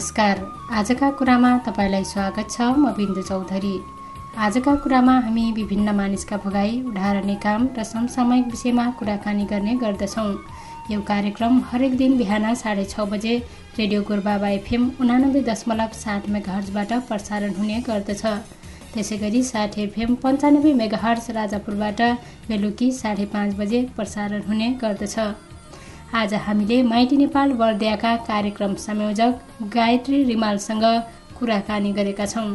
नमस्कार। आजका कुरामा तपाईँलाई स्वागत छ म बिन्दु चौधरी। आजका कुरामा हामी विभिन्न मानिसका भोगाई उडारने काम र समसामयिक विषयमा कुराकानी गर्ने गर्दछौँ। यो कार्यक्रम हरेक दिन बिहान साढे छ बजे रेडियो गोरबाबा एफएम उनानब्बे दशमलव सात मेगाहर्जबाट प्रसारण हुने गर्दछ। त्यसै गरी साठ एफएम पन्चानब्बे मेगाहर्ज राजापुरबाट बेलुकी साढे पाँच बजे प्रसारण हुने गर्दछ। आज हामीले माइती नेपाल बर्दियाका कार्यक्रम संयोजक गायत्री रिमालसँग कुराकानी गरेका छौँ।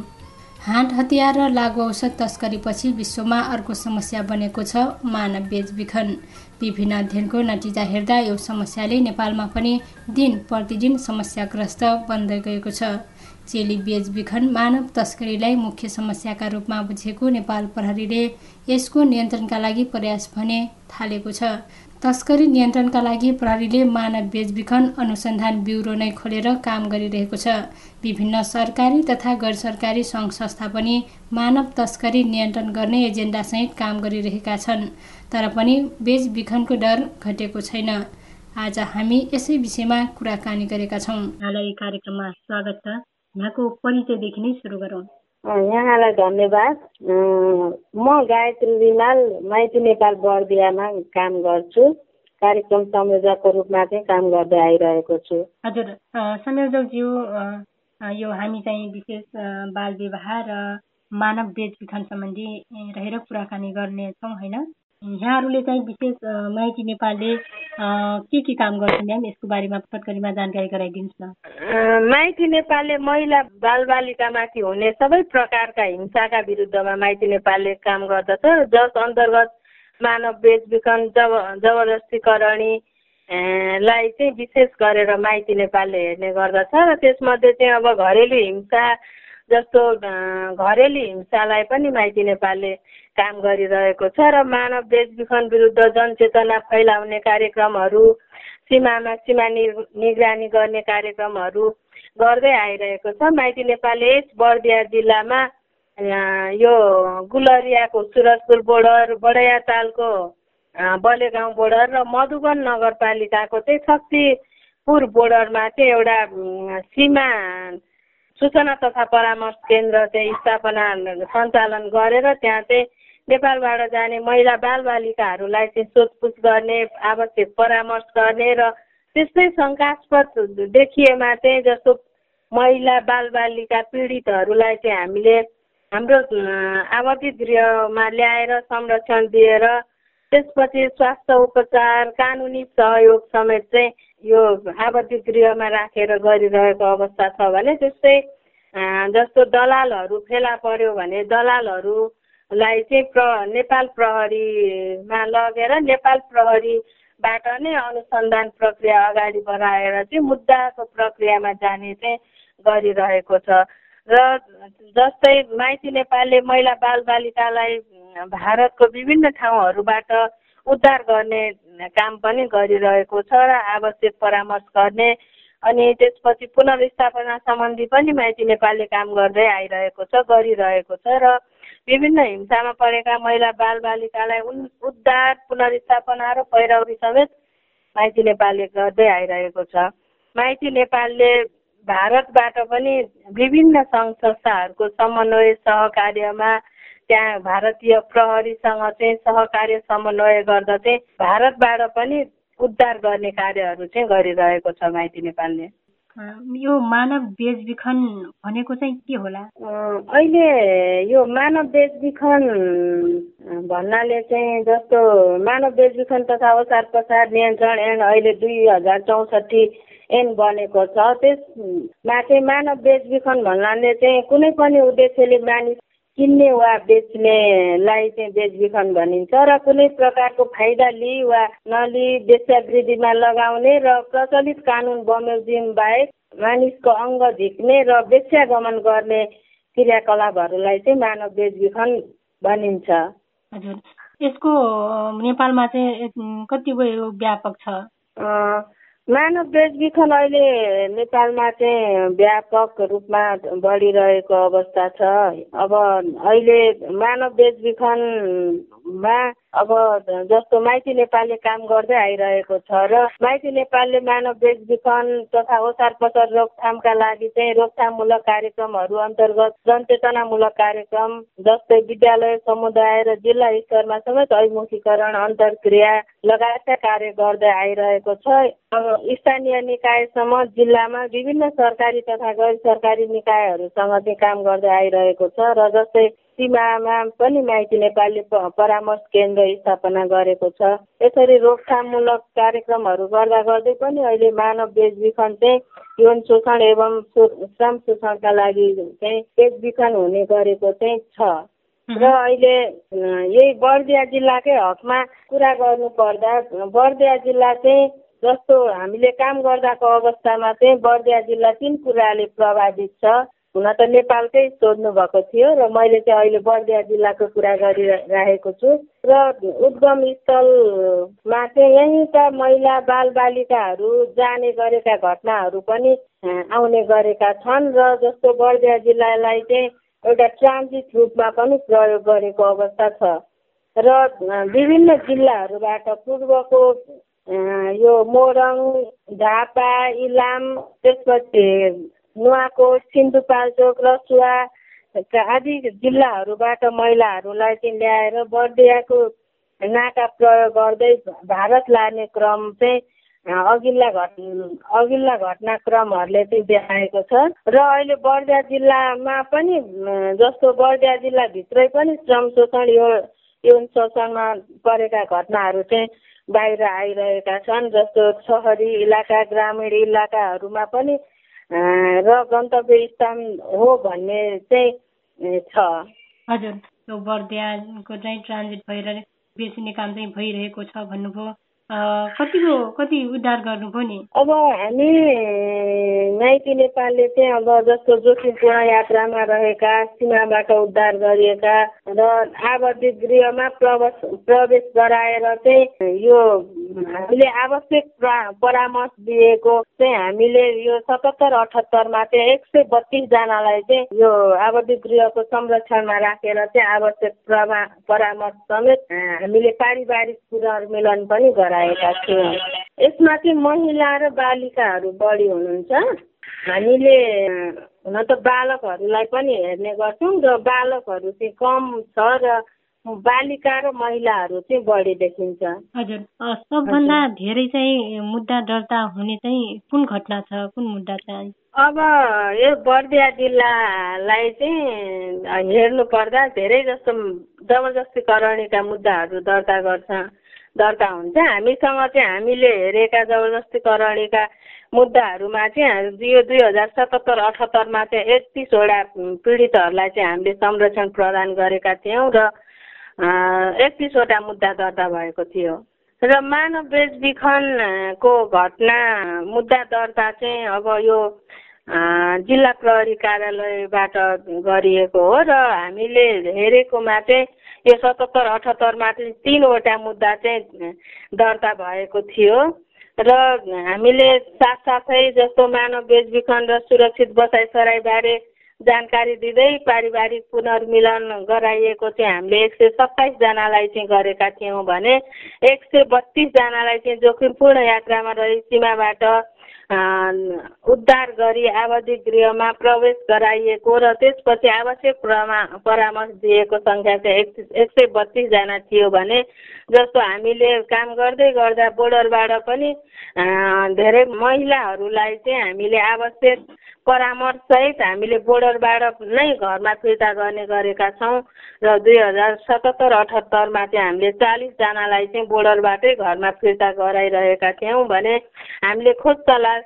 हाट हतियार र लागु औषध तस्करीपछि विश्वमा अर्को समस्या बनेको छ मानव बेचबिखन। विभिन्न अध्ययनको नतिजा हेर्दा यो समस्याले नेपालमा पनि दिन प्रतिदिन समस्याग्रस्त बन्दै गएको छ। चेली बेचबिखन मानव तस्करीलाई मुख्य समस्याका रूपमा बुझेको नेपाल प्रहरीले यसको नियन्त्रणका लागि प्रयास भने थालेको छ। तस्करी नियन्त्रणका लागि प्रहरीले मानव बेचबिखन अनुसन्धान ब्युरो नै खोलेर काम गरिरहेको छ। विभिन्न सरकारी तथा गैर सरकारी सङ्घ संस्था पनि मानव तस्करी नियन्त्रण गर्ने एजेन्डासहित काम गरिरहेका छन् तर पनि बेचबिखनको डर घटेको छैन। आज हामी यसै विषयमा कुराकानी गरेका छौँ। कार्यक्रममा स्वागत छ। यहाँको परिचयदेखि नै सुरु गरौँ। यहाँलाई धन्यवाद। म गायत्री रिमाल माइती नेपाल बर्दियामा काम गर्छु। कार्यक्रम संयोजकको रूपमा चाहिँ काम गर्दै आइरहेको छु। हजुर संयोजकज्यू यो हामी चाहिँ विशेष बाल विवाह र मानव बेचबिखन सम्बन्धी रहेर कुराकानी गर्नेछौँ होइन? यहाँहरूले चाहिँ विशेष माइती नेपालले के के काम गर्छन् म्याम? यसको बारेमा फटकरीमा जानकारी गराइदिनुहोस् न। माइती नेपालले महिला बालबालिकामाथि हुने सबै प्रकारका हिंसाका विरुद्धमा माइती नेपालले काम गर्दछ। जस अन्तर्गत मानव बेचबिखन जब जबरजस्तीकरणी लाई चाहिँ विशेष गरेर माइती नेपालले हेर्ने गर्दछ र त्यसमध्ये चाहिँ अब घरेलु हिंसा जस्तो घरेलु हिंसालाई पनि माइती नेपालले काम गरिरहेको छ र मानव बेचबिखन विरुद्ध जनचेतना फैलाउने कार्यक्रमहरू सीमामा सीमा निगरानी गर्ने कार्यक्रमहरू गर्दै आइरहेको छ। माइती नेपालले बर्दिया जिल्लामा यो गुलरियाको सुरजपुर बोर्डर बडैया तालको बलेगाउँ बोर्डर र मधुबन नगरपालिकाको चाहिँ शक्तिपुर बोर्डरमा चाहिँ एउटा सीमा सूचना तथा परामर्श केन्द्र चाहिँ स्थापना सञ्चालन गरेर त्यहाँ चाहिँ नेपालबाट जाने महिला बालबालिकाहरूलाई चाहिँ सोधपुछ गर्ने आवश्यक परामर्श गर्ने र त्यस्तै शङ्कास्पद देखिएमा चाहिँ जस्तो महिला बालबालिका पीडितहरूलाई चाहिँ हामीले हाम्रो आवादी गृहमा ल्याएर संरक्षण दिएर त्यसपछि स्वास्थ्य उपचार कानुनी सहयोग समेत चाहिँ यो आवादी गृहमा राखेर गरिरहेको अवस्था छ भने त्यस्तै जस्तो दलालहरू फेला पर्यो भने दलालहरूलाई चाहिँ प्र नेपाल प्रहरीमा लगेर नेपाल प्रहरीबाट नै अनुसन्धान प्रक्रिया अगाडि बढाएर चाहिँ मुद्दाको प्रक्रियामा जाने चाहिँ गरिरहेको छ। र जस्तै माइती नेपालले महिला बालबालिकालाई भारतको विभिन्न ठाउँहरूबाट उद्धार गर्ने काम पनि गरिरहेको छ र आवश्यक परामर्श गर्ने अनि त्यसपछि पुनर्स्थापना सम्बन्धी पनि माइती नेपालले काम गर्दै आइरहेको छ गरिरहेको छ र विभिन्न हिंसामा परेका महिला बालबालिकालाई उद्धार पुनर्स्थापना र पैरवी समेत माइती नेपालले गर्दै आइरहेको छ। माइती नेपालले भारतबाट पनि विभिन्न सङ्घ संस्थाहरूको समन्वय सहकार्यमा त्यहाँ भारतीय प्रहरीसँग चाहिँ सहकार्य समन्वय गर्दा चाहिँ भारतबाट पनि उद्धार गर्ने कार्यहरू चाहिँ गरिरहेको छ माइती नेपालले। यो मानव बेचबिखन भनेको चाहिँ के होला? अहिले यो मानव बेचबिखन भन्नाले चाहिँ जस्तो मानव बेचबिखन तथा अवसार प्रसार नियन्त्रण एन्ड अहिले दुई हजार चौसठी एन बनेको छ। त्यसमा चाहिँ मानव बेचबिखन भन्नाले चाहिँ कुनै पनि उद्देश्यले मानिस किन्ने वा बेच्नेलाई चाहिँ बेचबिखन भनिन्छ र कुनै प्रकारको फाइदा लिई वा नलिई वेश्यावृत्तिमा लगाउने र प्रचलित कानुन बमोजिम बाहेक मानिसको अङ्ग झिक्ने र वेश्यागमन गर्ने क्रियाकलापहरूलाई चाहिँ मानव बेचबिखन भनिन्छ। हजुर। यसको नेपालमा चाहिँ कति व्यापक छ? मानव बेचबिखन अहिले नेपालमा चाहिँ व्यापक रूपमा बढिरहेको अवस्था छ। अब अहिले मानव बेचबिखन मा अब जस्तो माइती नेपालले काम गर्दै आइरहेको छ र माइती नेपालले मानव बेचबिखन तथा ओसार पसार रोकथामका लागि चाहिँ रोकथाममूलक कार्यक्रमहरू अन्तर्गत जनचेतनामूलक कार्यक्रम जस्तै विद्यालय समुदाय र जिल्ला स्तरमा समेत अभिमुखीकरण अन्तर्क्रिया लगायतका कार्य गर्दै आइरहेको छ। अब स्थानीय निकायसम्म जिल्लामा विभिन्न सरकारी तथा गैर सरकारी निकायहरूसँग चाहिँ काम गर्दै आइरहेको छ र जस्तै सीमामा पनि माइती नेपालले परामर्श केन्द्र स्थापना गरेको छ। यसरी रोकथाममूलक कार्यक्रमहरू गर्दा गर्दै पनि अहिले मानव बेचबिखन चाहिँ यौन शोषण एवं श्रम शोषणका लागि चाहिँ बेचबिखन हुने गरेको चाहिँ छ। र अहिले यही बर्दिया जिल्लाकै हकमा कुरा गर्नु पर्दा बर्दिया जिल्ला चाहिँ जस्तो हामीले काम गर्दाको अवस्थामा चाहिँ बर्दिया जिल्ला तिन कुराले प्रभावित छ। हुन त नेपालकै सोध्नु भएको थियो र मैले चाहिँ अहिले बर्दिया जिल्लाको कुरा गरिरहेको छु र उद्गम स्थलमा चाहिँ यहीँका महिला बालबालिकाहरू जाने गरेका घटनाहरू पनि आउने गरेका छन् र जस्तो बर्दिया जिल्लालाई चाहिँ एउटा ट्रान्जिट रूपमा पनि प्रयोग गरेको अवस्था छ र विभिन्न जिल्लाहरूबाट पूर्वको यो मोरङ झापा इलाम त्यसपछि नुवाकोट सिन्धुपाल्चोक रसुवा आदि जिल्लाहरूबाट महिलाहरूलाई चाहिँ ल्याएर बर्दियाको नाका प्रयोग गर्दै भारत लाने क्रम चाहिँ अघिल्ला घट अघिल्ला घटनाक्रमहरूले चाहिँ देखाएको छ। र अहिले बर्दिया जिल्लामा पनि जस्तो बर्दिया जिल्लाभित्रै पनि श्रम शोषण यो यौन शोषणमा परेका घटनाहरू चाहिँ बाहिर आइरहेका छन् जस्तो सहरी इलाका ग्रामीण इलाकाहरूमा पनि र गन्तव्य स्थान हो भन्ने चाहिँ छ। हजुर। बर्दियाको चाहिँ ट्रान्जिट भएर बेच्ने काम चाहिँ भइरहेको छ भन्नुभयो। कतिको कति उद्धार गर्नुभयो नि? अब हामी माइती नेपालले चाहिँ अब जस्तो जोखिमपूर्ण यात्रामा रहेका सीमाबाट उद्धार गरिएका र आबद्धित गृहमा प्रवेश प्रवेश गराएर चाहिँ यो हामीले आवश्यक परामर्श दिएको चाहिँ हामीले यो सतहत्तर अठहत्तरमा चाहिँ एक सय बत्तिसजनालाई चाहिँ यो आबद्धित गृहको संरक्षणमा राखेर चाहिँ आवश्यक परामर्श समेत हामीले पारिवारिक पुनर्मिलन पनि गरायौँ। गराएका थियौँ यसमा चाहिँ महिला र बालिकाहरू बढी हुनुहुन्छ। हामीले हुन त बालकहरूलाई पनि हेर्ने गर्छौँ र बालकहरू चाहिँ कम छ र बालिका र महिलाहरू चाहिँ बढी देखिन्छ। हजुर सबभन्दा धेरै चाहिँ मुद्दा दर्ता हुने चाहिँ कुन घटना छ कुन मुद्दा चाहिँ? अब यो बर्दिया जिल्लालाई चाहिँ हेर्नु पर्दा धेरै जस्तो जबरजस्तीकरणीका मुद्दाहरू दर्ता गर्छ। दर्ता हुन्छ। हामीसँग चाहिँ हामीले हेरेका जबरजस्तीकरणीका मुद्दाहरूमा चाहिँ यो दुई हजार सतहत्तर अठहत्तरमा चाहिँ एकतिसवटा पीडितहरूलाई चाहिँ हामीले संरक्षण प्रदान गरेका थियौँ र एकतिसवटा मुद्दा दर्ता भएको थियो। र मानव बेचबिखनको घटना मुद्दा दर्ता चाहिँ अब यो जिल्ला प्रहरी कार्यालयबाट गरिएको हो र हामीले हेरेकोमा चाहिँ यो सतहत्तर अठहत्तरमा चाहिँ तिनवटा मुद्दा चाहिँ दर्ता भएको थियो। र हामीले साथसाथै जस्तो मानव बेचबिखन र सुरक्षित बसाइ सराईबारे जानकारी दिँदै पारिवारिक पुनर्मिलन गराइएको चाहिँ हामीले एक सय सत्ताइसजनालाई चाहिँ गरेका थियौँ भने एक सय बत्तिसजनालाई चाहिँ जोखिमपूर्ण यात्रामा रही सीमाबाट उद्धार गरी आवासीय गृहमा प्रवेश गराइएको र त्यसपछि आवश्यक परामर्श दिएको सङ्ख्या चाहिँ एक एक सय बत्तिसजना थियो भने जस्तो हामीले काम गर्दै गर्दा बोर्डरबाट पनि धेरै महिलाहरूलाई चाहिँ हामीले आवश्यक परामर्शसहित हामीले बोर्डरबाट नै घरमा फिर्ता गर्ने गरेका छौँ र दुई हजार सतहत्तर अठहत्तरमा चाहिँ हामीले चालिसजनालाई चाहिँ बोर्डरबाटै घरमा फिर्ता गराइरहेका थियौँ भने हामीले खोज तलास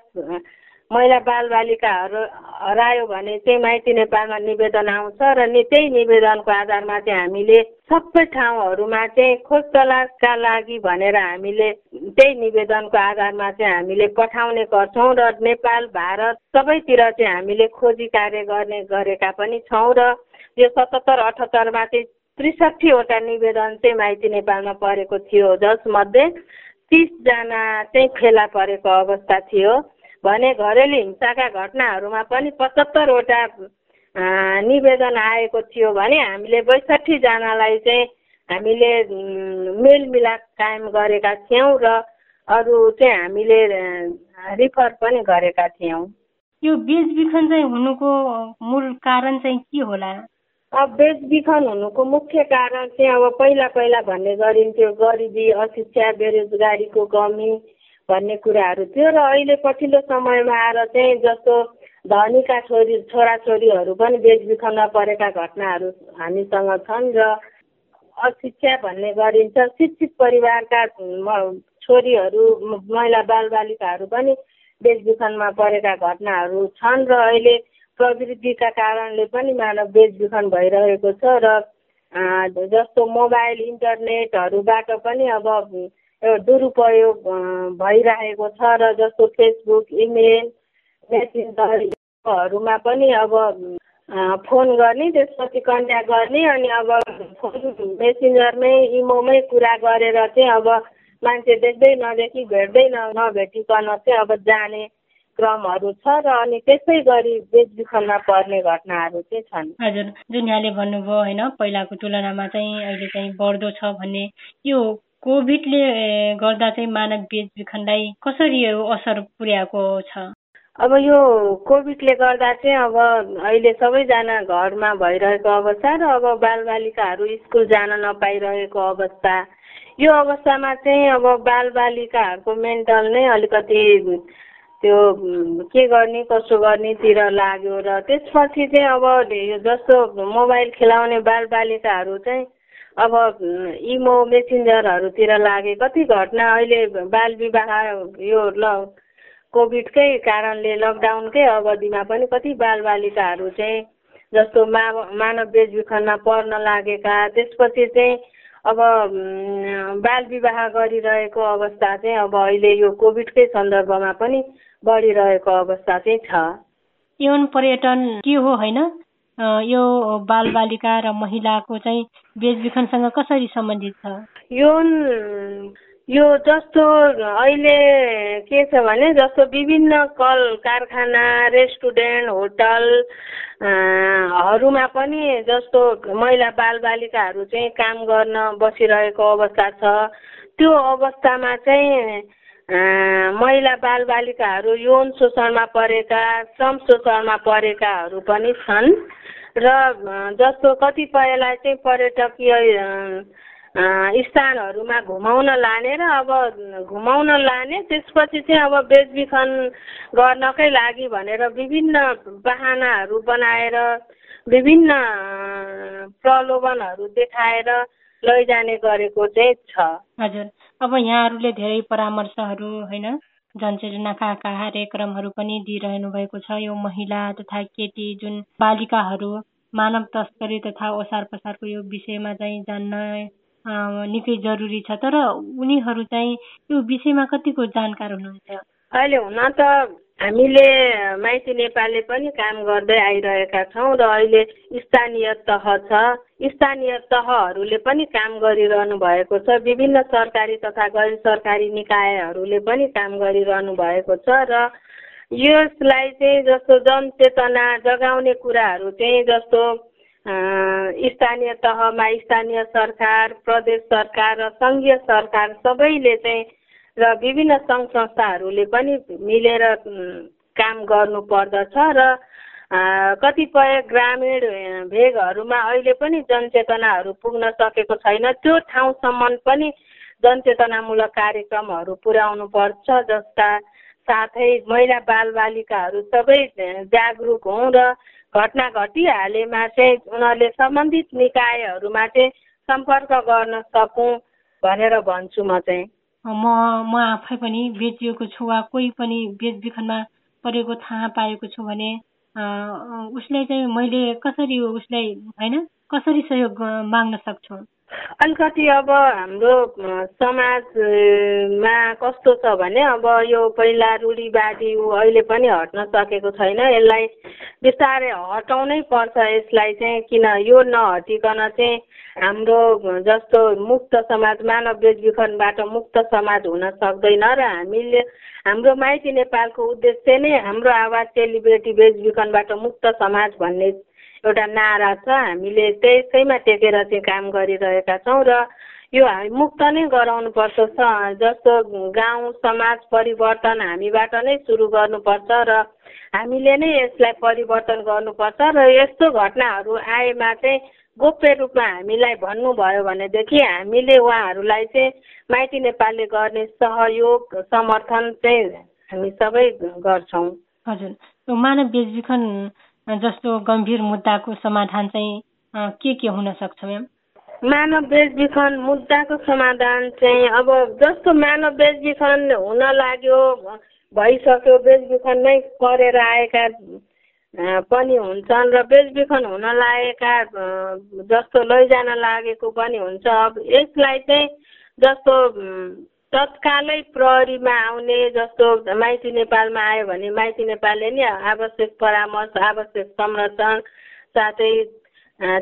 महिला बालबालिकाहरू हरायो भने चाहिँ माइती नेपालमा निवेदन आउँछ र त्यही निवेदनको आधारमा चाहिँ हामीले सबै ठाउँहरूमा चाहिँ खोज तलासका लागि भनेर हामीले त्यही निवेदनको आधारमा चाहिँ हामीले पठाउने गर्छौँ र नेपाल भारत सबैतिर चाहिँ हामीले खोजी कार्य गर्ने गरेका पनि छौँ र यो सतहत्तर अठहत्तरमा चाहिँ त्रिसठीवटा निवेदन चाहिँ माइती नेपालमा परेको थियो जसमध्ये तिसजना चाहिँ फेला परेको अवस्था थियो। भने घरेलु हिंसाका घटनाहरूमा पनि पचहत्तरवटा निवेदन आएको थियो भने हामीले बैसठीजनालाई चाहिँ हामीले मेलमिलाप कायम गरेका थियौँ र अरू चाहिँ हामीले रिफर पनि गरेका थियौँ। यो बेचबिखन चाहिँ हुनुको मूल कारण चाहिँ के होला? अब बेचबिखन हुनुको मुख्य कारण चाहिँ अब पहिला पहिला भन्ने गरिन्थ्यो गरिबी अशिक्षा बेरोजगारीको कमी भन्ने कुराहरू थियो र अहिले पछिल्लो समयमा आएर चाहिँ जस्तो धनीका छोरी छोराछोरीहरू पनि बेचबिखनमा परेका घटनाहरू हामीसँग छन् र अशिक्षा भन्ने गरिन्छ शिक्षित परिवारका छोरीहरू महिला बालबालिकाहरू पनि बेचबिखनमा परेका घटनाहरू छन् र अहिले प्रविधिका कारणले पनि मानव बेचबिखन भइरहेको छ र जस्तो मोबाइल इन्टरनेटहरूबाट पनि अब दुरुपयोग भइरहेको छ र जस्तो फेसबुक इमेल मेसेन्जरहरूमा पनि अब फोन गर्ने त्यसपछि कन्ट्याक्ट गर्ने अनि अब फोन मेसेन्जरमै इमोमै कुरा गरेर चाहिँ अब मान्छे देख्दै नदेखि भेट्दै नभेटिकन चाहिँ अब जाने क्रमहरू छ र अनि त्यसै गरी बेचबिखनमा पर्ने घटनाहरू चाहिँ छन्। हजुर जुन यहाँले भन्नुभयो होइन पहिलाको तुलनामा चाहिँ अहिले चाहिँ बढ्दो छ भन्ने यो कोभिडले गर्दा चाहिँ मानव बेचबिखनलाई कसरी असर पुर्याएको छ? अब यो कोभिडले गर्दा चाहिँ अब अहिले सबैजना घरमा भइरहेको अवस्था र अब बालबालिकाहरू स्कुल जान नपाइरहेको अवस्था। यो अवस्थामा चाहिँ अब बालबालिकाहरूको मेन्टल नै अलिकति त्यो के गर्ने कसो गर्नेतिर लाग्यो र त्यसपछि चाहिँ अब जस्तो मोबाइल खेलाउने बालबालिकाहरू चाहिँ अब इमो मेसेन्जरहरूतिर लागे कति घटना अहिले बाल विवाह यो ल कोभिडकै कारणले लकडाउनकै अवधिमा पनि कति बालबालिकाहरू चाहिँ जस्तो मा मानव बेचबिखनमा पर्न लागेका त्यसपछि चाहिँ अब बाल विवाह गरिरहेको अवस्था चाहिँ अब अहिले यो कोभिडकै सन्दर्भमा पनि बढिरहेको अवस्था चाहिँ छ। यौन पर्यटन के हो होइन? यो बालबालिका र महिलाको चाहिँ बेचबिखनसँग कसरी सम्बन्धित छ? यौन यो जस्तो अहिले के छ भने जस्तो विभिन्न कल कारखाना रेस्टुरेन्ट होटल हरूमा पनि जस्तो महिला बालबालिकाहरू चाहिँ काम गर्न बसिरहेको अवस्था छ। त्यो अवस्थामा चाहिँ महिला बालबालिकाहरू यौन शोषणमा परेका श्रम शोषणमा परेकाहरू पनि छन्। र जस्तो कतिपयलाई चाहिँ पर्यटकीय स्थानहरूमा घुमाउन लाने र अब घुमाउन लाने त्यसपछि चाहिँ अब बेचबिखन गर्नकै लागि भनेर विभिन्न बाहनाहरू बनाएर विभिन्न प्रलोभनहरू देखाएर लैजाने गरेको चाहिँ छ। हजुर। अब यहाँहरूले धेरै परामर्शहरू होइन? जनचेतनाका कार्यक्रमहरू पनि दिइरहनु भएको छ। यो महिला तथा केटी जुन बालिकाहरू मानव तस्करी तथा ओसार पसारको यो विषयमा चाहिँ जान्न निकै जरुरी छ। तर उनीहरू चाहिँ यो विषयमा कतिको जानकार हुनुहुन्छ? अहिले हुन त हामीले माइती नेपालले पनि काम गर्दै आइरहेका छौँ र अहिले स्थानीय तह छ। स्थानीय तहहरूले पनि काम गरिरहनु भएको छ। विभिन्न सरकारी तथा गैर सरकारी निकायहरूले पनि काम गरिरहनु भएको छ र यसलाई चाहिँ जस्तो जनचेतना जगाउने कुराहरू चाहिँ जस्तो स्थानीय तहमा स्थानीय सरकार प्रदेश सरकार र सङ्घीय सरकार सबैले चाहिँ र विभिन्न सङ्घ संस्थाहरूले पनि मिलेर काम गर्नु पर्दछ र कतिपय ग्रामीण भेगहरूमा अहिले पनि जनचेतनाहरू पुग्न सकेको छैन। त्यो ठाउँसम्म पनि जनचेतनामूलक कार्यक्रमहरू पुर्याउनु पर्छ जसका साथै महिला बालबालिकाहरू सबै जागरुक हौँ र घटना घटिहालेमा चाहिँ उनीहरूले सम्बन्धित निकायहरूमा चाहिँ सम्पर्क गर्न सकौँ भनेर भन्छु म चाहिँ। म म आफै पनि बेचिएको छु वा कोही पनि बेचबिखनमा परेको थाहा पाएको छु भने उसले चाहिँ मैले कसरी उसलाई होइन कसरी सहयोग माग्न सक्छु? अलिकति अब हाम्रो समाजमा कस्तो छ भने अब यो पहिला रूढिवादी अहिले पनि हट्न सकेको छैन। यसलाई बिस्तारै हटाउनै पर्छ। यसलाई चाहिँ किन यो नहटिकन चाहिँ हाम्रो जस्तो मुक्त समाज मानव बेचबिखनबाट मुक्त समाज हुन सक्दैन र हामीले हाम्रो माइती नेपालको उद्देश्य नै हाम्रो आवाज चेलीबेटी बेचबिखनबाट मुक्त समाज भन्ने एउटा नारा छ हामीले त्यसैमा टेकेर चाहिँ काम गरिरहेका छौँ र यो हामी मुक्त नै गराउनुपर्छ जस्तो गाउँ समाज परिवर्तन हामीबाट नै सुरु गर्नुपर्छ र हामीले नै यसलाई परिवर्तन गर्नुपर्छ र यस्तो घटनाहरू आएमा चाहिँ गोप्य रूपमा हामीलाई भन्नुभयो भनेदेखि हामीले उहाँहरूलाई चाहिँ माइती नेपालले गर्ने सहयोग समर्थन चाहिँ हामी सबै गर्छौँ। हजुर। मानव बेचबिखन जस्तो गम्भीर मुद्दाको समाधान चाहिँ के के हुन सक्छ म्याम? मानव बेचबिखन मुद्दाको समाधान चाहिँ अब जस्तो मानव बेचबिखन हुन लाग्यो भइसक्यो बेचबिखनमै परेर आएका पनि हुन्छन् र बेचबिखन हुन लागेका जस्तो लैजान लागेको पनि हुन्छ। अब यसलाई चाहिँ जस्तो तत्कालै प्रहरीमा आउने जस्तो माइती नेपालमा आयो भने माइती नेपालले नि आवश्यक परामर्श आवश्यक संरक्षण साथै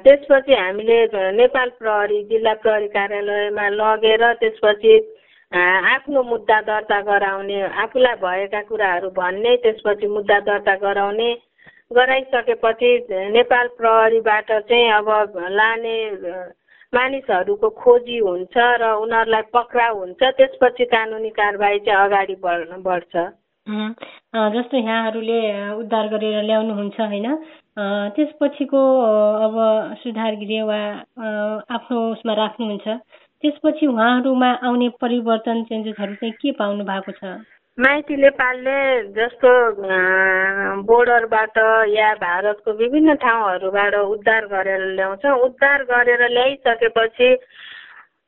त्यसपछि हामीले नेपाल प्रहरी जिल्ला प्रहरी कार्यालयमा लगेर त्यसपछि आफ्नो मुद्दा दर्ता गराउने आफूलाई भएका कुराहरू भन्ने त्यसपछि मुद्दा दर्ता गराउने गराइसकेपछि नेपाल प्रहरीबाट चाहिँ अब लाने मानिसहरूको खोजी हुन्छ र उनीहरूलाई पक्राउ हुन्छ त्यसपछि कानुनी कारवाही चाहिँ अगाडि बढ्न बढ्छ। जस्तो यहाँहरूले उद्धार गरेर ल्याउनुहुन्छ होइन। त्यसपछिको अब सुधार गृह वा आफ्नो उसमा राख्नुहुन्छ। त्यसपछि उहाँहरूमा आउने परिवर्तन चेन्जेसहरू चाहिँ के पाउनु भएको छ? माइती नेपालले जस्तो बोर्डरबाट या भारतको विभिन्न ठाउँहरूबाट उद्धार गरेर ल्याउँछ। उद्धार गरेर ल्याइसकेपछि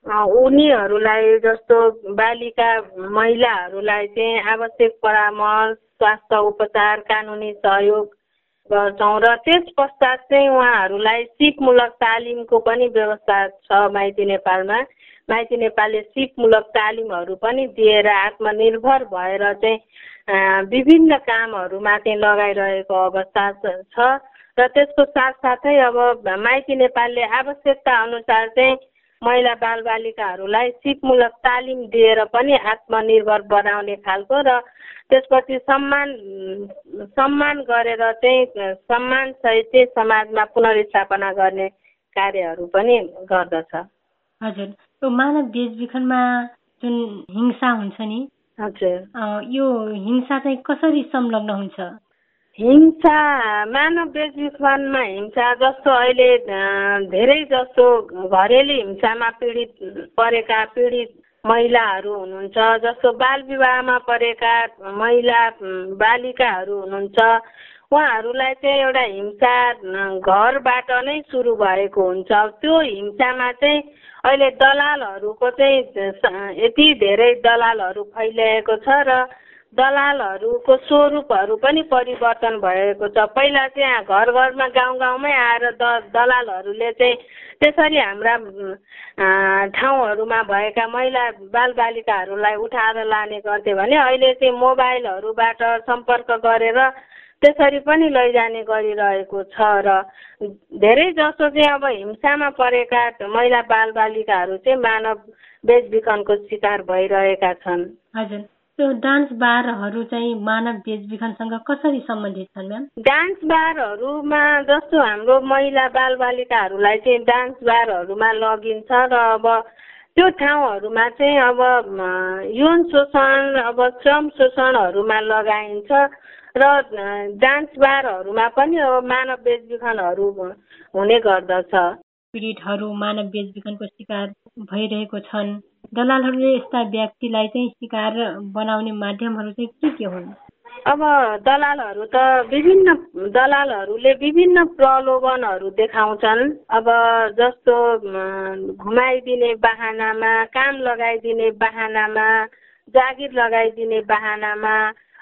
उनीहरूलाई जस्तो बालिका महिलाहरूलाई चाहिँ आवश्यक परामर्श स्वास्थ्य उपचार कानुनी सहयोग गर्छौँ र त्यस पश्चात चाहिँ उहाँहरूलाई सिपमूलक तालिमको पनि व्यवस्था छ माइती नेपालमा। माइती नेपालले सिपमूलक तालिमहरू पनि दिएर आत्मनिर्भर भएर चाहिँ विभिन्न कामहरूमा चाहिँ लगाइरहेको अवस्था छ र त्यसको साथसाथै अब माइती नेपालले आवश्यकता अनुसार चाहिँ महिला बालबालिकाहरूलाई सिपमूलक तालिम दिएर पनि आत्मनिर्भर बनाउने खालको र त्यसपछि सम्मान सम्मान गरेर चाहिँ सम्मान सहित चाहिँ समाजमा पुनर्स्थापना गर्ने कार्यहरू पनि गर्दछ। हजुर। त्यो मानव बेचबिखनमा जुन हिंसा हुन्छ नि हजुर। यो हिंसा चाहिँ कसरी संलग्न हुन्छ? हिंसा मानव बेचबिखनमा हिंसा जस्तो अहिले धेरै जस्तो घरेलु हिंसामा पीडित परेका पीडित महिलाहरू हुनुहुन्छ जस्तो बाल विवाहमा परेका महिला बालिकाहरू हुनुहुन्छ उहाँहरूलाई चाहिँ एउटा हिंसा घरबाट नै सुरु भएको हुन्छ। त्यो हिंसामा चाहिँ अहिले दलालहरूको चाहिँ यति धेरै दलालहरू फैलिएको छ र दलालहरूको स्वरूपहरू पनि परिवर्तन भएको छ। पहिला चाहिँ घर घरमा गाउँ गाउँमै आएर द दलालहरूले चाहिँ त्यसरी हाम्रा ठाउँहरूमा भएका महिला बालबालिकाहरूलाई उठाएर लाने गर्थे भने अहिले चाहिँ मोबाइलहरूबाट सम्पर्क गरेर त्यसरी पनि लैजाने गरिरहेको छ र धेरै जसो चाहिँ अब हिंसामा परेका महिला बालबालिकाहरू चाहिँ मानव बेचबिखनको शिकार भइरहेका छन्। हजुर। त्यो डान्स बारहरू चाहिँ मानव बेचबिखनसँग कसरी सम्बन्धित छन् म्याम? डान्स बारहरूमा जस्तो हाम्रो महिला बालबालिकाहरूलाई चाहिँ डान्स बारहरूमा लगिन्छ र अब त्यो ठाउँहरूमा चाहिँ अब यौन शोषण अब श्रम शोषणहरूमा लगाइन्छ। र डान्स बारहरूमा पनि अब मानव बेचबिखनहरू हुने गर्दछ। पीडितहरू मानव बेचबिखनको शिकार भइरहेको छन्। दलालहरूले यस्ता व्यक्तिलाई चाहिँ शिकार बनाउने माध्यमहरू चाहिँ के के हुन्? अब दलालहरू त विभिन्न दलालहरूले विभिन्न प्रलोभनहरू देखाउँछन्। अब जस्तो घुमाइदिने बाहनामा काम लगाइदिने बाहनामा जागिर लगाइदिने बाहनामा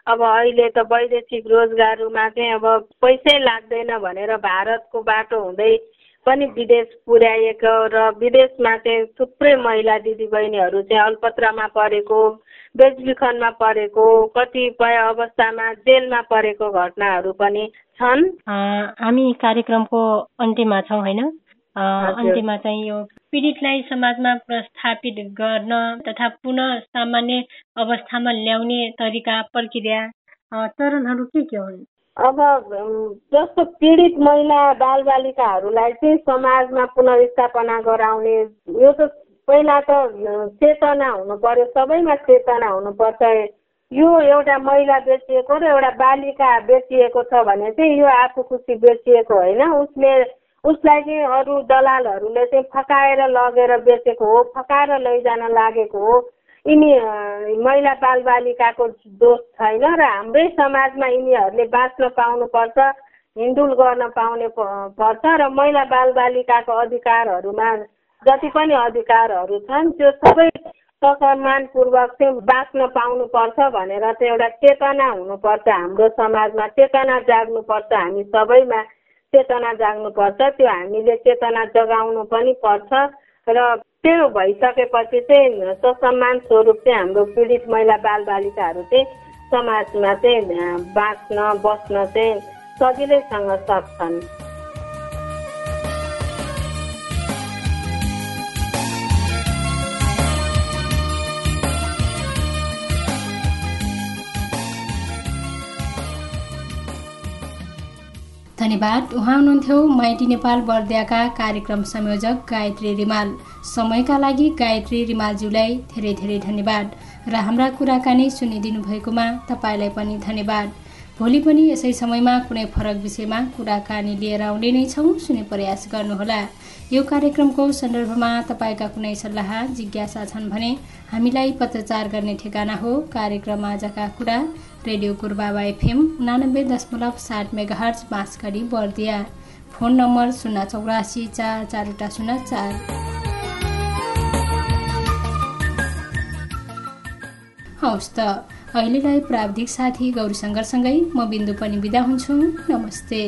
अब अहिले त वैदेशिक रोजगारमा चाहिँ अब पैसै लाग्दैन भनेर भारतको बाटो हुँदै पनि विदेश पुर्याएको र विदेशमा चाहिँ थुप्रै महिला दिदीबहिनीहरू चाहिँ अल्पत्रामा परेको बेचबिखनमा परेको कतिपय अवस्थामा जेलमा परेको घटनाहरू पनि छन्। हामी कार्यक्रमको अन्त्यमा छौँ होइन? अन्त्यमा चाहिँ यो पीडितलाई समाजमा प्रस्थापित गर्न तथा पुनः सामान्य अवस्थामा ल्याउने तरिका प्रक्रिया चरणहरू के के हुन्? अब जस्तो पीडित महिला बालबालिकाहरूलाई चाहिँ समाजमा पुनर्स्थापना गराउने यो त पहिला त चेतना हुनु पर्यो सबैमा चेतना हुनुपर्छ यो एउटा महिला बेचिएको र एउटा बालिका बेचिएको छ भने चाहिँ यो आफू खुसी बेचिएको होइन उसले उसलाई चाहिँ अरू दलालहरूले चाहिँ फकाएर लगेर बेचेको हो फकाएर लैजान लागेको हो। यिनी महिला बालबालिकाको दोष छैन र हाम्रै समाजमा यिनीहरूले बाँच्न पाउनुपर्छ हिँडुल गर्न पाउने पर्छ र महिला बालबालिकाको अधिकारहरूमा जति पनि अधिकारहरू छन् त्यो सबै सम्मानपूर्वक चाहिँ बाँच्न पाउनुपर्छ भनेर चाहिँ एउटा चेतना हुनुपर्छ हाम्रो समाजमा चेतना जाग्नुपर्छ हामी सबैमा। चेतना जाग्नुपर्छ त्यो हामीले चेतना जगाउनु पनि पर्छ र त्यो भइसकेपछि चाहिँ ससम्मान स्वरूप चाहिँ हाम्रो पीडित महिला बालबालिकाहरू चाहिँ समाजमा चाहिँ बाँच्न बस्न चाहिँ सजिलैसँग सक्छन्। धन्यवाद। उहाँ हुनुहुन्थ्यो माइटी नेपाल बर्दियाका कार्यक्रम संयोजक गायत्री रिमाल। समयका लागि गायत्री रिमालज्यूलाई धेरै धेरै धन्यवाद। र हाम्रा कुराकानी सुनिदिनु भएकोमा तपाईँलाई पनि धन्यवाद। भोलि पनि यसै समयमा कुनै फरक विषयमा कुराकानी लिएर आउने नै छौँ सुने प्रयास गर्नुहोला। यो कार्यक्रमको सन्दर्भमा तपाईँका कुनै सल्लाह जिज्ञासा छन् भने हामीलाई पत्रचार गर्ने ठेगाना हो कार्यक्रम आजका कुरा रेडियो गुरुबाबा एफएम उनानब्बे दशमलव सात megahertz Bansgadhi Bardiya. Phone number शून्य चौरासी चार चारवटा शून्य चार। हवस् त। अहिलेलाई प्राविधिक साथी गौरी सङ्गरसँगै म बिन्दु पनि बिदा हुन्छु। नमस्ते।